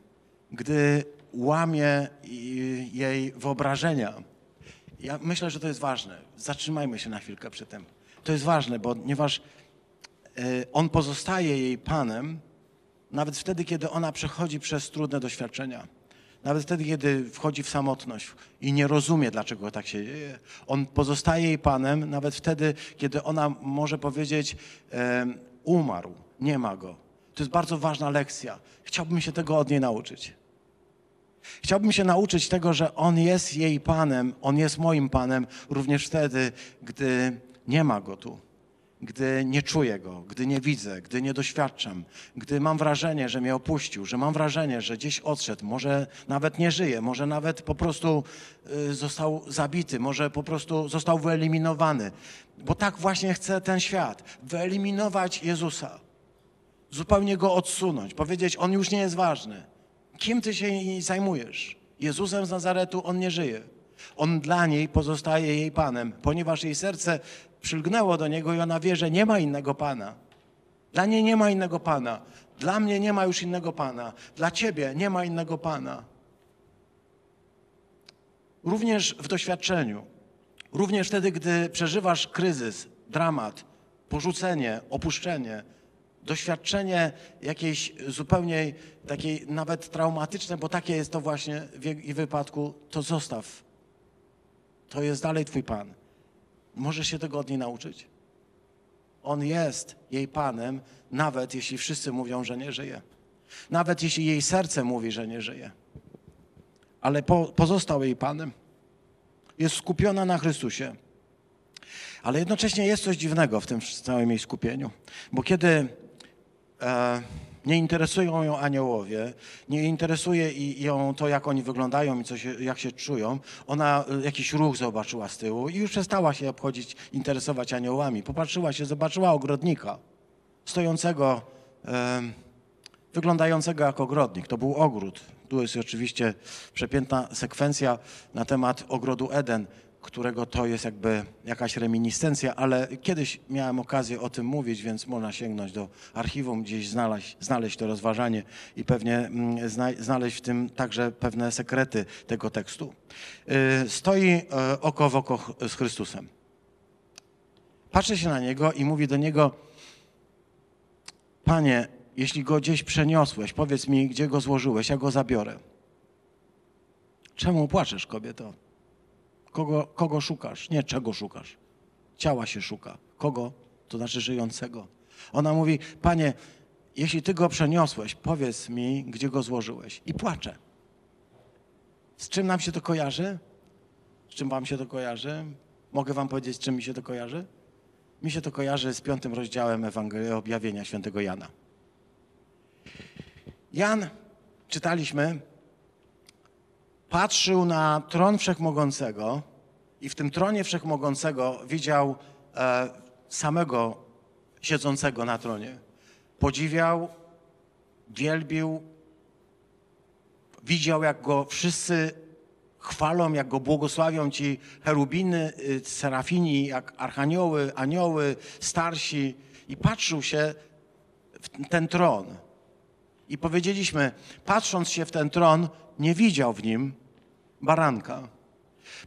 gdy łamie jej wyobrażenia. Ja myślę, że to jest ważne. Zatrzymajmy się na chwilkę przy tym. To jest ważne, ponieważ y, on pozostaje jej panem nawet wtedy, kiedy ona przechodzi przez trudne doświadczenia. Nawet wtedy, kiedy wchodzi w samotność i nie rozumie, dlaczego tak się dzieje. On pozostaje jej panem, nawet wtedy, kiedy ona może powiedzieć, e, umarł, nie ma go. To jest bardzo ważna lekcja. Chciałbym się tego od niej nauczyć. Chciałbym się nauczyć tego, że On jest jej Panem, On jest moim Panem, również wtedy, gdy nie ma Go tu gdy nie czuję go, gdy nie widzę, gdy nie doświadczam, gdy mam wrażenie, że mnie opuścił, że mam wrażenie, że gdzieś odszedł, może nawet nie żyje, może nawet po prostu y, został zabity, może po prostu został wyeliminowany. Bo tak właśnie chce ten świat wyeliminować Jezusa, zupełnie go odsunąć, powiedzieć: On już nie jest ważny. Kim ty się zajmujesz? Jezusem z Nazaretu on nie żyje. On dla niej pozostaje jej Panem, ponieważ jej serce przylgnęło do niego i ona wie, że nie ma innego Pana. Dla niej nie ma innego Pana. Dla mnie nie ma już innego Pana. Dla ciebie nie ma innego Pana. Również w doświadczeniu, również wtedy, gdy przeżywasz kryzys, dramat, porzucenie, opuszczenie, doświadczenie jakiejś zupełnie takiej nawet traumatyczne, bo takie jest to właśnie w jej wypadku, to zostaw. To jest dalej Twój Pan. Możesz się tego od niej nauczyć. On jest jej Panem, nawet jeśli wszyscy mówią, że nie żyje. Nawet jeśli jej serce mówi, że nie żyje. Ale po, pozostał jej Panem. Jest skupiona na Chrystusie. Ale jednocześnie jest coś dziwnego w tym całym jej skupieniu. Bo kiedy nie interesują ją aniołowie, nie interesuje ją to, jak oni wyglądają i co się, jak się czują. Ona y, jakiś ruch zobaczyła z tyłu i już przestała się obchodzić, interesować aniołami. Popatrzyła się, zobaczyła ogrodnika stojącego, e, wyglądającego jak ogrodnik. To był ogród. Tu jest oczywiście przepiękna sekwencja na temat ogrodu Eden którego to jest jakby jakaś reminiscencja, ale kiedyś miałem okazję o tym mówić, więc można sięgnąć do archiwum, gdzieś znaleźć, znaleźć to rozważanie i pewnie mm, znaleźć w tym także pewne sekrety tego tekstu. Y, stoi y, oko w oko z Chrystusem. Patrzy się na niego i mówi do niego: Panie, jeśli go gdzieś przeniosłeś, powiedz mi, gdzie go złożyłeś, ja go zabiorę. Czemu płaczesz, kobieto? Kogo, kogo szukasz? Nie czego szukasz. Ciała się szuka. Kogo? To znaczy żyjącego. Ona mówi, panie, jeśli ty go przeniosłeś, powiedz mi, gdzie go złożyłeś. I płacze. Z czym nam się to kojarzy? Z czym wam się to kojarzy? Mogę wam powiedzieć, z czym mi się to kojarzy? Mi się to kojarzy z piątym rozdziałem Ewangelii Objawienia świętego Jana. Jan, czytaliśmy, patrzył na tron wszechmogącego i w tym tronie wszechmogącego widział e, samego siedzącego na tronie. Podziwiał, wielbił, widział, jak go wszyscy chwalą, jak go błogosławią ci cherubiny, y, serafini, jak archanioły, anioły, starsi. I patrzył się w ten tron. I powiedzieliśmy, patrząc się w ten tron, nie widział w nim baranka.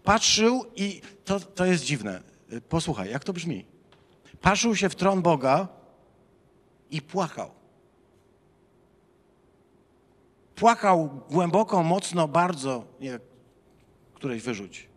Patrzył i to, to jest dziwne. Posłuchaj, jak to brzmi. Patrzył się w tron Boga i płakał. Płakał głęboko, mocno, bardzo. Nie, któreś wyrzuć.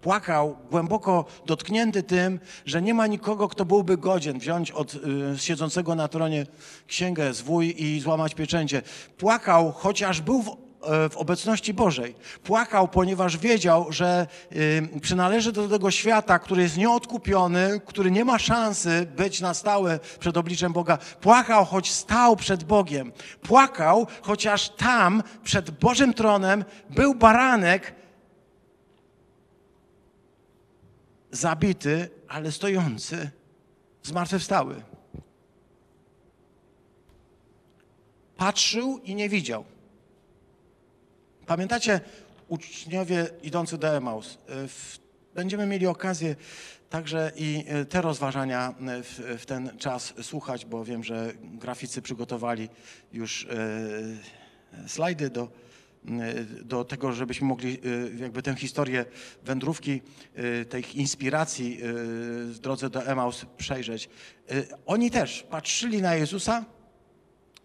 Płakał, głęboko dotknięty tym, że nie ma nikogo, kto byłby godzien wziąć od y, siedzącego na tronie księgę zwój i złamać pieczęcie. Płakał, chociaż był w, w obecności Bożej. Płakał, ponieważ wiedział, że y, przynależy do tego świata, który jest nieodkupiony, który nie ma szansy być na stałe przed obliczem Boga. Płakał, choć stał przed Bogiem. Płakał, chociaż tam, przed Bożym tronem, był baranek, zabity, ale stojący, zmartwychwstały. Patrzył i nie widział. Pamiętacie, uczniowie idący do Emaus? Y, Będziemy mieli okazję także i y, te rozważania y, w, w ten czas słuchać, bo wiem, że graficy przygotowali już slajdy do, do tego, żebyśmy mogli jakby tę historię wędrówki, tej inspiracji w drodze do Emaus przejrzeć. Oni też patrzyli na Jezusa,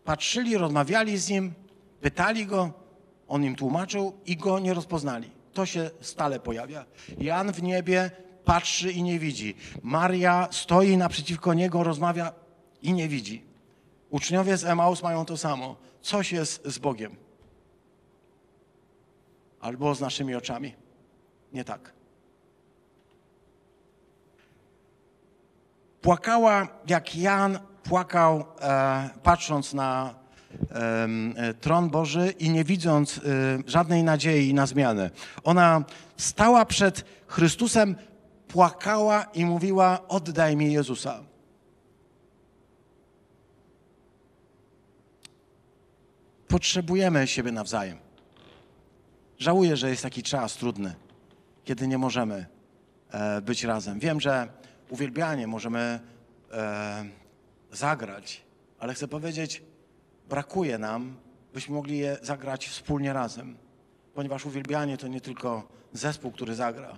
patrzyli, rozmawiali z Nim, pytali Go, On im tłumaczył i Go nie rozpoznali. To się stale pojawia. Jan w niebie patrzy i nie widzi. Maria stoi naprzeciwko Niego, rozmawia i nie widzi. Uczniowie z Emaus mają to samo. Coś jest z Bogiem. Albo z naszymi oczami. Nie tak. Płakała jak Jan płakał, e, patrząc na tron Boży i nie widząc e, żadnej nadziei na zmianę. Ona stała przed Chrystusem, płakała i mówiła: Oddaj mi Jezusa. Potrzebujemy siebie nawzajem. Żałuję, że jest taki czas trudny, kiedy nie możemy e, być razem. Wiem, że uwielbianie możemy e, zagrać, ale chcę powiedzieć, brakuje nam, byśmy mogli je zagrać wspólnie razem, ponieważ uwielbianie to nie tylko zespół, który zagra.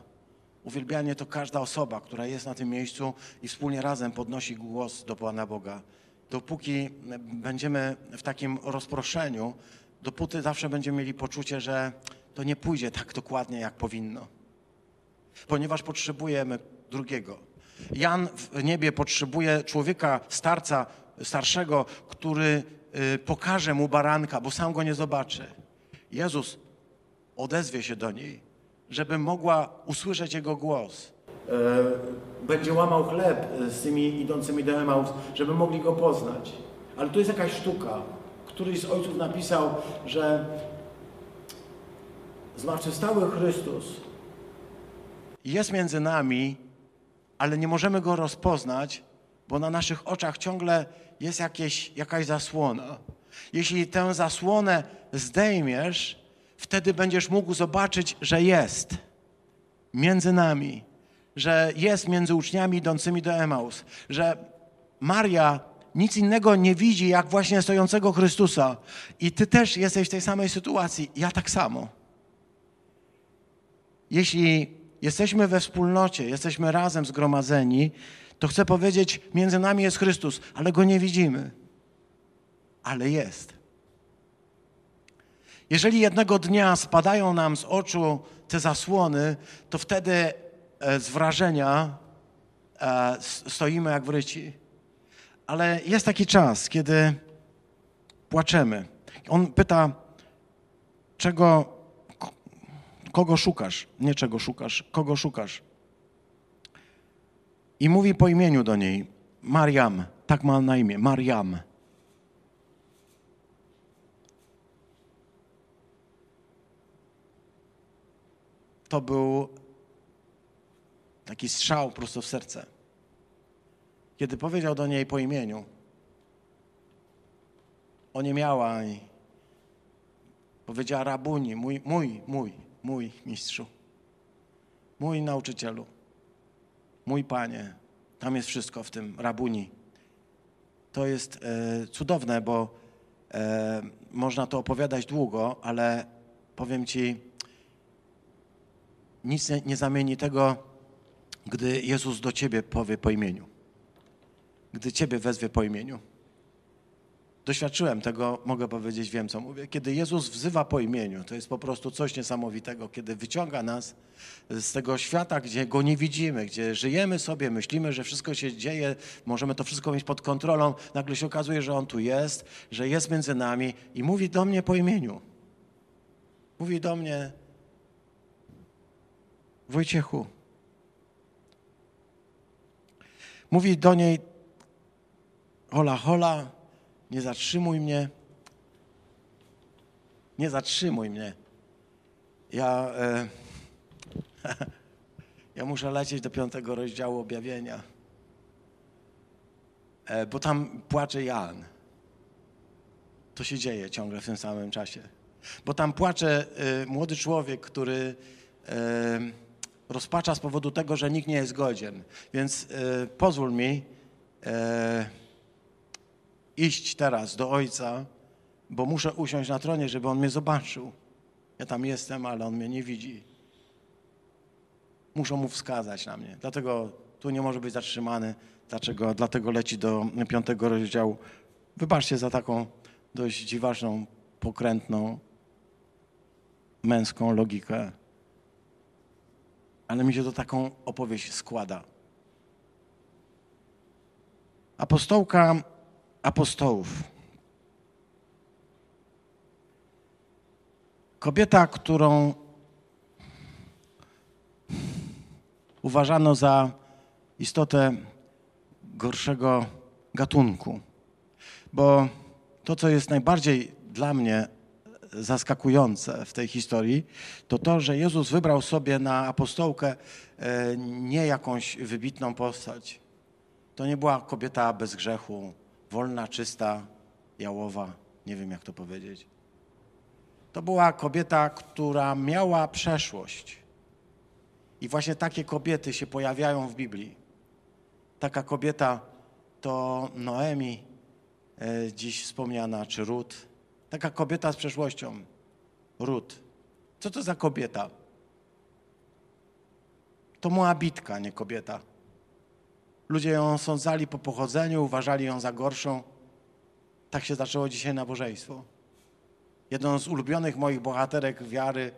Uwielbianie to każda osoba, która jest na tym miejscu i wspólnie razem podnosi głos do Pana Boga. Dopóki będziemy w takim rozproszeniu, dopóty zawsze będziemy mieli poczucie, że to nie pójdzie tak dokładnie, jak powinno ponieważ potrzebujemy drugiego. Jan w niebie potrzebuje człowieka, starca, starszego, który pokaże mu baranka, bo sam go nie zobaczy. Jezus odezwie się do niej, żeby mogła usłyszeć jego głos. E, Będzie łamał chleb e, z tymi idącymi do Emaus, żeby mogli go poznać. Ale tu jest jakaś sztuka. Któryś z ojców napisał, że zmartwychwstały Chrystus jest między nami, ale nie możemy go rozpoznać, bo na naszych oczach ciągle jest jakieś, jakaś zasłona. Jeśli tę zasłonę zdejmiesz, wtedy będziesz mógł zobaczyć, że jest między nami, że jest między uczniami idącymi do Emaus, że Maria nic innego nie widzi, jak właśnie stojącego Chrystusa. I ty też jesteś w tej samej sytuacji. Ja tak samo. Jeśli jesteśmy we wspólnocie, jesteśmy razem zgromadzeni, to chcę powiedzieć, między nami jest Chrystus, ale go nie widzimy. Ale jest. Jeżeli jednego dnia spadają nam z oczu te zasłony, to wtedy e, z wrażenia e, stoimy jak wryci. Ale jest taki czas, kiedy płaczemy. On pyta, czego, kogo szukasz? Nie czego szukasz, kogo szukasz? I mówi po imieniu do niej, Mariam, tak ma na imię, Mariam. To był taki strzał prosto w serce. Kiedy powiedział do niej po imieniu, oniemiała i powiedziała rabuni, mój, mój, mój, mój mistrzu, mój nauczycielu, mój panie. Tam jest wszystko w tym rabuni. To jest e, cudowne, bo e, można to opowiadać długo, ale powiem ci, nic nie, nie zamieni tego, gdy Jezus do ciebie powie po imieniu. Gdy ciebie wezwie po imieniu. Doświadczyłem tego, mogę powiedzieć, wiem co mówię. Kiedy Jezus wzywa po imieniu, to jest po prostu coś niesamowitego, kiedy wyciąga nas z tego świata, gdzie go nie widzimy, gdzie żyjemy sobie, myślimy, że wszystko się dzieje, możemy to wszystko mieć pod kontrolą, nagle się okazuje, że On tu jest, że jest między nami i mówi do mnie po imieniu. Mówi do mnie, Wojciechu. Mówi do niej, hola, hola, nie zatrzymuj mnie. Nie zatrzymuj mnie. Ja, e, ja muszę lecieć do piątego rozdziału objawienia, e, bo tam płacze Jan. To się dzieje ciągle w tym samym czasie. Bo tam płacze e, młody człowiek, który e, rozpacza z powodu tego, że nikt nie jest godzien. Więc e, pozwól mi e, iść teraz do Ojca, bo muszę usiąść na tronie, żeby On mnie zobaczył. Ja tam jestem, ale On mnie nie widzi. Muszę Mu wskazać na mnie. Dlatego tu nie może być zatrzymany. Dlaczego? Dlatego leci do piątego rozdziału. Wybaczcie za taką dość dziwaczną, pokrętną, męską logikę. Ale mi się to taką opowieść składa. Apostołka apostołów. Kobieta, którą uważano za istotę gorszego gatunku. Bo to, co jest najbardziej dla mnie zaskakujące w tej historii, to to, że Jezus wybrał sobie na apostołkę e, nie jakąś wybitną postać. To nie była kobieta bez grzechu, wolna, czysta, jałowa, nie wiem jak to powiedzieć. To była kobieta, która miała przeszłość. I właśnie takie kobiety się pojawiają w Biblii. Taka kobieta to Noemi, e, dziś wspomniana, czy Rut. Taka kobieta z przeszłością. Rut. Co to za kobieta? To Moabitka, nie kobieta. Ludzie ją sądzali po pochodzeniu, uważali ją za gorszą. Tak się zaczęło dzisiaj nabożeństwo. Jedną z ulubionych moich bohaterek wiary,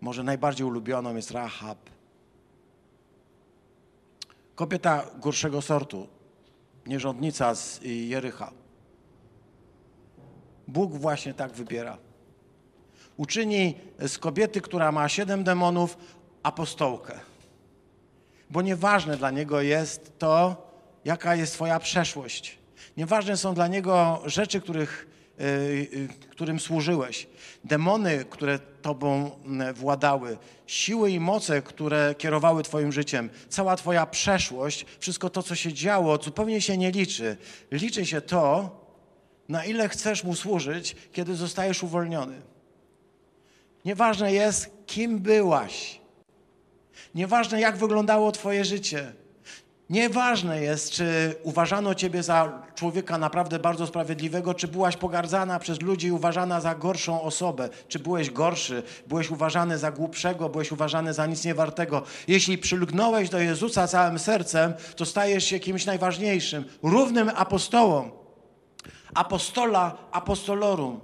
może najbardziej ulubioną jest Rahab. Kobieta gorszego sortu, nierządnica z Jericha. Bóg właśnie tak wybiera. Uczyni z kobiety, która ma siedem demonów, apostołkę bo nieważne dla niego jest to, jaka jest Twoja przeszłość. Nieważne są dla niego rzeczy, których, yy, którym służyłeś. Demony, które Tobą władały, siły i moce, które kierowały Twoim życiem, cała Twoja przeszłość, wszystko to, co się działo, zupełnie się nie liczy. Liczy się to, na ile chcesz mu służyć, kiedy zostajesz uwolniony. Nieważne jest, kim byłaś, Nieważne, jak wyglądało Twoje życie. Nieważne jest, czy uważano Ciebie za człowieka naprawdę bardzo sprawiedliwego, czy byłaś pogardzana przez ludzi i uważana za gorszą osobę, czy byłeś gorszy, byłeś uważany za głupszego, byłeś uważany za nic niewartego. Jeśli przylgnąłeś do Jezusa całym sercem, to stajesz się kimś najważniejszym, równym apostołom. Apostola apostolorum.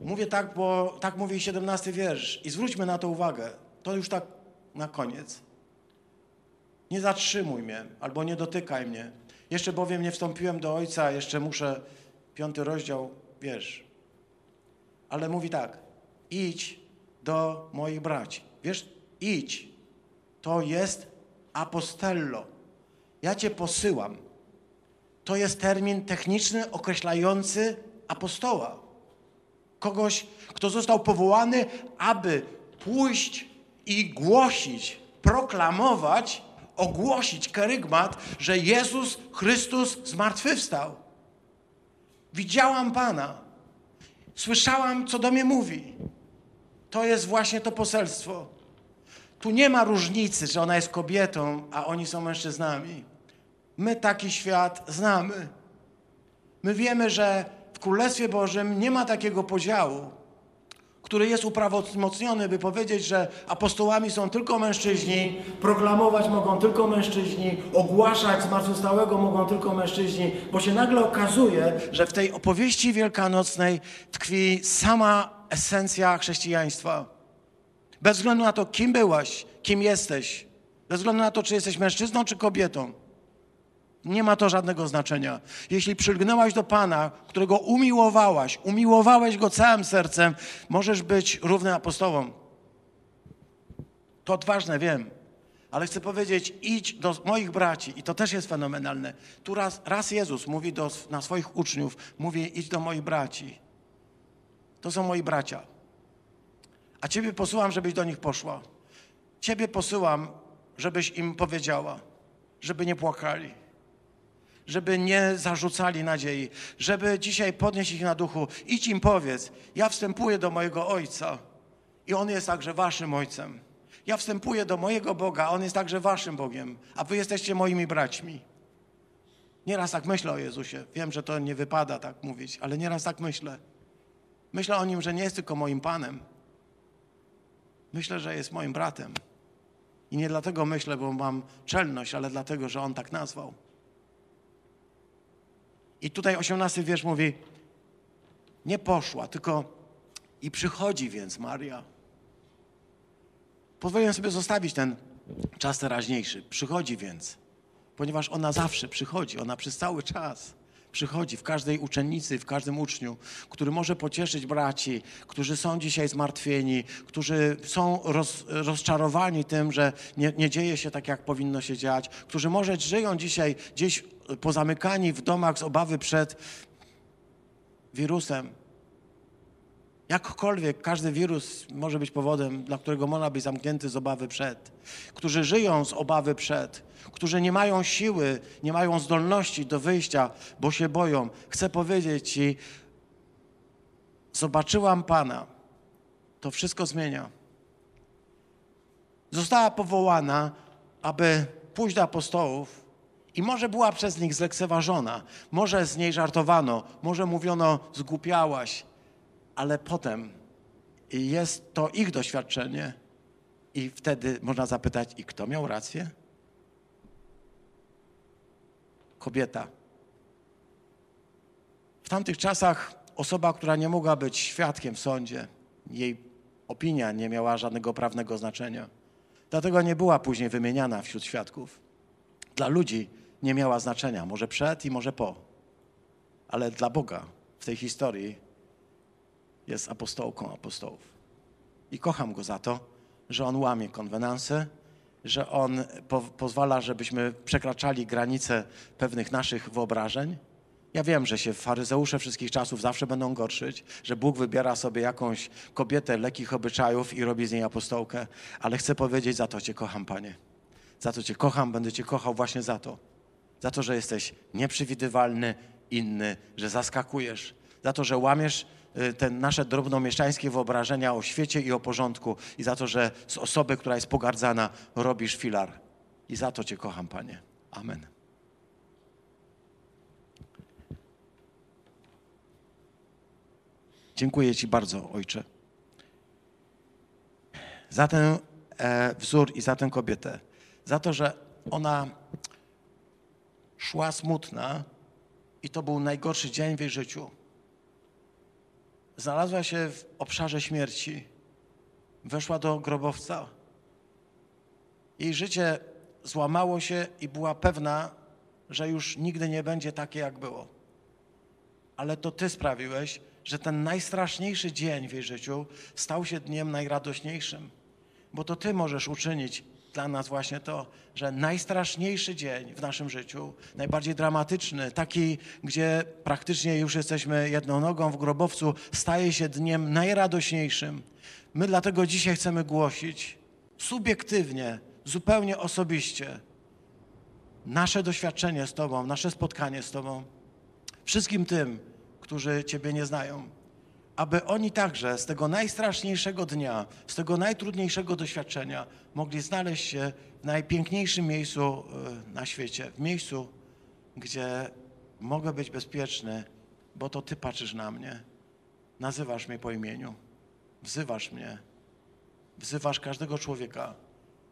Mówię tak, bo tak mówi 17 wiersz i zwróćmy na to uwagę. To już tak na koniec. Nie zatrzymuj mnie albo nie dotykaj mnie. Jeszcze bowiem nie wstąpiłem do Ojca, jeszcze muszę, piąty rozdział, wiesz. Ale mówi tak, idź do moich braci. Wiesz, idź. To jest apostello. Ja cię posyłam. To jest termin techniczny określający apostoła. Kogoś, kto został powołany, aby pójść i głosić, proklamować, ogłosić kerygmat, że Jezus Chrystus zmartwychwstał. Widziałam Pana. Słyszałam, co do mnie mówi. To jest właśnie to poselstwo. Tu nie ma różnicy, że ona jest kobietą, a oni są mężczyznami. My taki świat znamy. My wiemy, że w Królestwie Bożym nie ma takiego podziału który jest uprawomocniony, by powiedzieć, że apostołami są tylko mężczyźni, proklamować mogą tylko mężczyźni, ogłaszać zmartwychwstałego mogą tylko mężczyźni, bo się nagle okazuje, że w tej opowieści wielkanocnej tkwi sama esencja chrześcijaństwa. Bez względu na to, kim byłaś, kim jesteś, bez względu na to, czy jesteś mężczyzną, czy kobietą. Nie ma to żadnego znaczenia. Jeśli przylgnęłaś do Pana, którego umiłowałaś, umiłowałeś go całym sercem, możesz być równy apostołom. To odważne, wiem. Ale chcę powiedzieć, idź do moich braci, i to też jest fenomenalne. Tu raz, raz Jezus mówi do, na swoich uczniów, mówi, idź do moich braci. To są moi bracia. A Ciebie posyłam, żebyś do nich poszła. Ciebie posyłam, żebyś im powiedziała, żeby nie płakali, żeby nie zarzucali nadziei, żeby dzisiaj podnieść ich na duchu. Idź im powiedz, ja wstępuję do mojego Ojca i On jest także waszym Ojcem. Ja wstępuję do mojego Boga, On jest także waszym Bogiem, a wy jesteście moimi braćmi. Nieraz tak myślę o Jezusie. Wiem, że to nie wypada tak mówić, ale nieraz tak myślę. Myślę o Nim, że nie jest tylko moim Panem. Myślę, że jest moim bratem. I nie dlatego myślę, bo mam czelność, ale dlatego, że On tak nazwał. I tutaj osiemnasty wiersz mówi, nie poszła, tylko i przychodzi więc Maria. Pozwoliłem sobie zostawić ten czas teraźniejszy. Przychodzi więc, ponieważ ona zawsze przychodzi, ona przez cały czas przychodzi w każdej uczennicy, w każdym uczniu, który może pocieszyć braci, którzy są dzisiaj zmartwieni, którzy są roz, rozczarowani tym, że nie, nie dzieje się tak, jak powinno się dziać, którzy może żyją dzisiaj gdzieś pozamykani w domach z obawy przed wirusem. Jakkolwiek każdy wirus może być powodem, dla którego można być zamknięty z obawy przed. Którzy żyją z obawy przed, którzy nie mają siły, nie mają zdolności do wyjścia, bo się boją. Chcę powiedzieć Ci, zobaczyłam Pana. To wszystko zmienia. Została powołana, aby pójść do apostołów i może była przez nich zlekceważona, może z niej żartowano, może mówiono zgłupiałaś, ale potem jest to ich doświadczenie i wtedy można zapytać, i kto miał rację? Kobieta. W tamtych czasach osoba, która nie mogła być świadkiem w sądzie, jej opinia nie miała żadnego prawnego znaczenia. Dlatego nie była później wymieniana wśród świadków. Dla ludzi nie miała znaczenia, może przed i może po. Ale dla Boga w tej historii jest apostołką apostołów. I kocham go za to, że on łamie konwenanse, że on po, pozwala, żebyśmy przekraczali granice pewnych naszych wyobrażeń. Ja wiem, że się faryzeusze wszystkich czasów zawsze będą gorszyć, że Bóg wybiera sobie jakąś kobietę lekkich obyczajów i robi z niej apostołkę, ale chcę powiedzieć, za to Cię kocham, Panie. Za to Cię kocham, będę Cię kochał właśnie za to. Za to, że jesteś nieprzewidywalny, inny, że zaskakujesz, za to, że łamiesz y, te nasze drobnomieszczańskie wyobrażenia o świecie i o porządku i za to, że z osoby, która jest pogardzana, robisz filar. I za to Cię kocham, Panie. Amen. Dziękuję Ci bardzo, Ojcze, za ten wzór i za tę kobietę. Za to, że ona szła smutna i to był najgorszy dzień w jej życiu. Znalazła się w obszarze śmierci. Weszła do grobowca. Jej życie złamało się i była pewna, że już nigdy nie będzie takie, jak było. Ale to Ty sprawiłeś, że ten najstraszniejszy dzień w jej życiu stał się dniem najradośniejszym. Bo to Ty możesz uczynić dla nas właśnie to, że najstraszniejszy dzień w naszym życiu, najbardziej dramatyczny, taki, gdzie praktycznie już jesteśmy jedną nogą w grobowcu, staje się dniem najradośniejszym. My dlatego dzisiaj chcemy głosić subiektywnie, zupełnie osobiście nasze doświadczenie z Tobą, nasze spotkanie z Tobą, wszystkim tym, którzy Ciebie nie znają aby oni także z tego najstraszniejszego dnia, z tego najtrudniejszego doświadczenia mogli znaleźć się w najpiękniejszym miejscu e, na świecie, w miejscu, gdzie mogę być bezpieczny, bo to Ty patrzysz na mnie, nazywasz mnie po imieniu. wzywasz mnie, wzywasz każdego człowieka.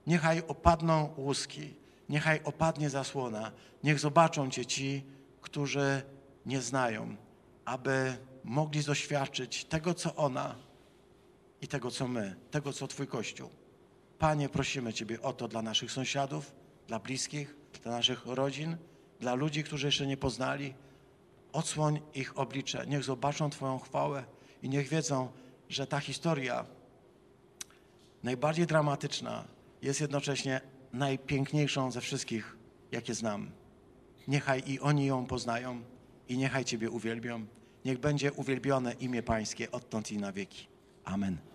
Niechaj opadną łuski, niechaj opadnie zasłona, niech zobaczą Cię ci, którzy nie znają, aby mogli doświadczyć tego, co ona i tego, co my, tego, co Twój Kościół. Panie, prosimy Ciebie o to dla naszych sąsiadów, dla bliskich, dla naszych rodzin, dla ludzi, którzy jeszcze nie poznali. Odsłoń ich oblicze, niech zobaczą Twoją chwałę i niech wiedzą, że ta historia najbardziej dramatyczna jest jednocześnie najpiękniejszą ze wszystkich, jakie znam. Niechaj i oni ją poznają i niechaj Ciebie uwielbią. Niech będzie uwielbione imię Pańskie odtąd i na wieki. Amen.